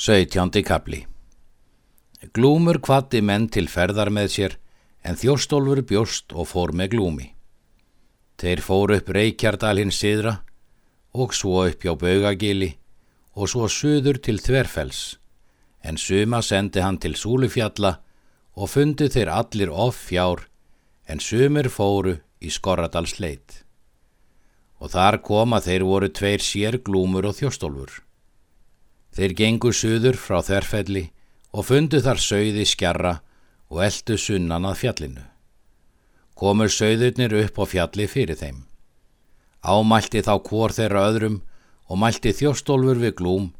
Sautjándi kapli Glúmur kvatti menn til ferðar með sér en þjóstólfur bjóst og fór með glúmi. Þeir fór upp Reykjardal hins siðra og svo upp hjá Baugagili og svo suður til Þverfells en suma sendi hann til Súlufjalla og fundi þeir allir off fjár en sumir fóru í Skorradals leit. Og þar koma þeir voru tveir sér glúmur og þjóstólfur. Þeir gengur suður frá þerfelli og fundu þar söiði skjarra og eldu sunnan að fjallinu. Komur söiðurnir upp á fjalli fyrir þeim. Ámælti þá hvor þeirra öðrum og mælti þjóstólfur við glúm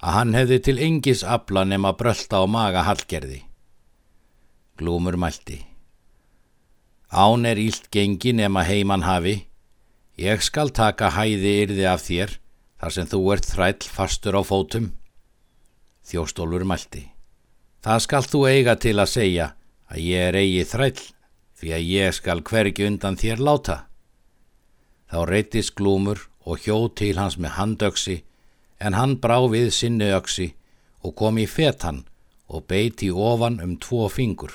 að hann hefði til engis abla nema brölda á maga hallgerði. Glúmur mælti. Án er ílt gengi nema heiman hafi, ég skal taka hæði yrði af þér þar sem þú ert þræll fastur á fótum. Þjóstólfur mælti. Það skal þú eiga til að segja að ég er eigi þræll því að ég skal hvergi undan þér láta. Þá reytist glúmur og hjó til hans með handöksi en hann brá við sinni öksi og kom í fetan og beiti ofan um tvo fingur.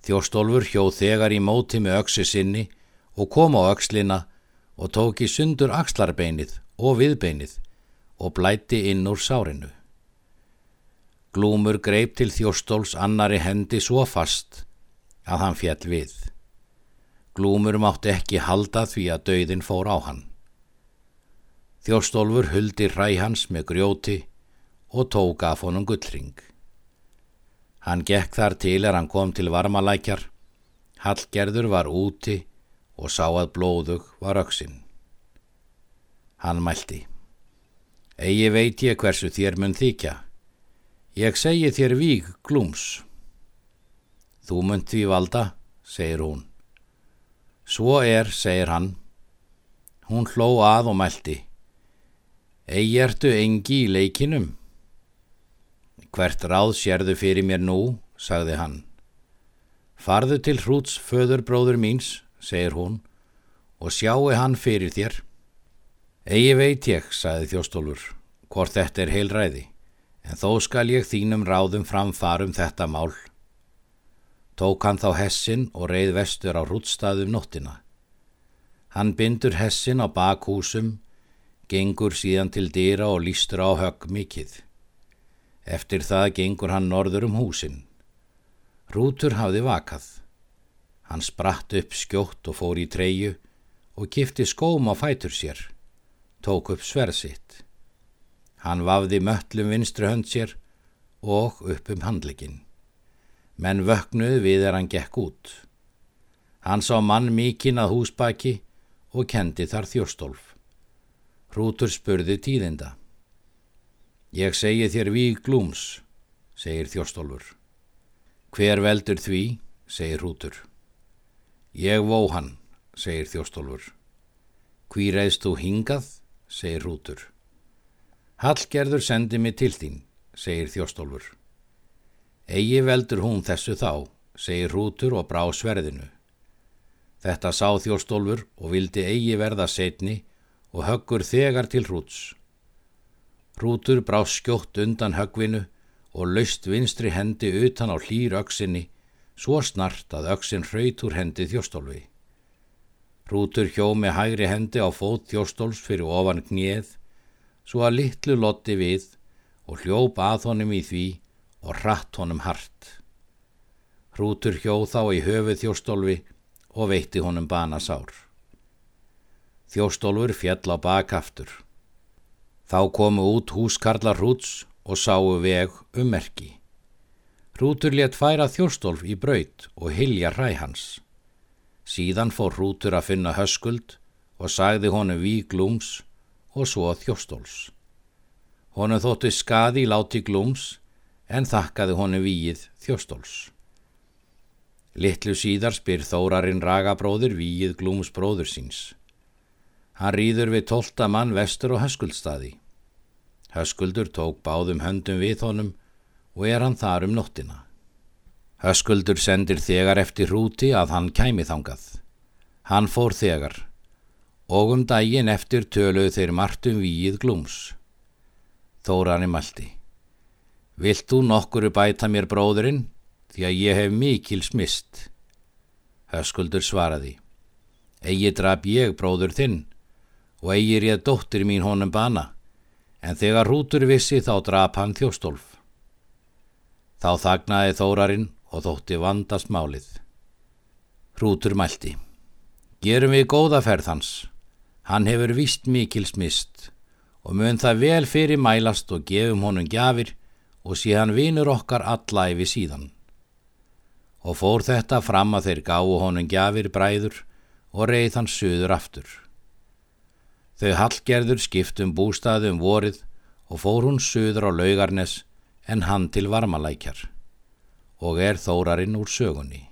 Þjóstólfur hjó þegar í móti með öksi sinni og kom á ökslina og tók í sundur axlarbeinið og viðbeinið og blætti inn úr sárinu. Glúmur greip til þjóstóls annari hendi svo fast að hann fjall við. Glúmur mátti ekki halda því að dauðin fór á hann. Þjóstólfur huldi ræ hans með grjóti og tók af honum gullring. Hann gekk þar til er hann kom til varmalækjar, Hallgerður var úti og sá að blóðug var auksinn. Hann mælti. Egi veit ég hversu þér mun þykja. Ég segi þér víg glúms. Þú mun því valda, segir hún. Svo er, segir hann. Hún hló að og mælti. Egi ertu engi í leikinum. Hvert ráð sérðu fyrir mér nú, sagði hann. Farðu til hrúts föður bróður míns, segir hún, og sjáu hann fyrir þér. Egi veit ég, saði þjóstólfur, hvort þetta er heilræði, en þó skal ég þínum ráðum framfarum þetta mál. Tók hann þá hessin og reið vestur á hrútstaðum nóttina. Hann bindur hessin á bakhúsum, gengur síðan til dýra og lístur á högg mikið. Eftir það gengur hann norður um húsin. Rútur hafði vakað. Hann spratt upp skjótt og fór í treyu og kifti skóm á fætur sér tók upp sverð sitt. Hann vafði möllum vinstri hönd sér og upp um handlegin. Menn vöknuð við er hann gekk út. Hann sá mann mikinn að húsbaki og kendi þar þjóstólf. Hrútur spurði tíðinda. Ég segi þér við glúms, segir þjóstólfur. Hver veldur því, segir Hrútur. Ég vó hann, segir þjóstólfur. Hví reist þú hingað, segir Rútur. Hallgerður sendi mig til þín, segir Þjóstólfur. Egi veldur hún þessu þá, segir Rútur og brá sverðinu. Þetta sá Þjóstólfur og vildi eigi verða setni og höggur þegar til Rúts. Rútur brá skjótt undan höggvinu og laust vinstri hendi utan á hlýr öksinni, svo snart að öksin hraut úr hendi Þjóstólfi. Rútur hjó með hægri hendi á fót þjóstóls fyrir ofan gnið, svo að litlu lotti við og hljóp að honum í því og hratt honum hart. Rútur hjó þá í höfuð þjóstólfi og veitti honum banasár. Þjóstólfur fjall á bakaftur. Þá komu út húskarlar hrúts og sáu veg um merki. Rútur let færa þjóstólf í braut og hilja hræ hans. Síðan fór hrútur að finna höskuld og sagði honum við glúms og svo þjóstóls. Honum þótti skadi láti glúms en þakkaði honum víið þjóstóls. Littlu síðar spyr þórarinn ragabróður víið glúms bróður síns. Hann rýður við tólta mann vestur og höskuldstaði. Höskuldur tók báðum höndum við honum og er hann þar um nóttina. Höskuldur sendir þegar eftir hrúti að hann kæmi þangað. Hann fór þegar og um daginn eftir töluðu þeir margt um víið glúms. Þórarni malti. Vilt þú nokkuru bæta mér bróðurinn því að ég hef mikil smist? Höskuldur svaraði. Egi draf ég bróður þinn og eigir ég dóttir mín honum bana, en þegar hrútur vissi þá draf hann þjóstólf. Þá þagnaði Þórarinn og þótti vandast málið. Hrútur mælti. Gerum við góða ferð hans. Hann hefur vist mikil smist og mun það vel fyrir mælast og gefum honum gjafir og sé hann vinur okkar alla yfir síðan. Og fór þetta fram að þeir gáu honum gjafir bræður og reið hann söður aftur. Þau hallgerður skiptum bústaðum vorið og fór hún söður á laugarnes en hann til varmalækjar og er þórarinn úr sögunni.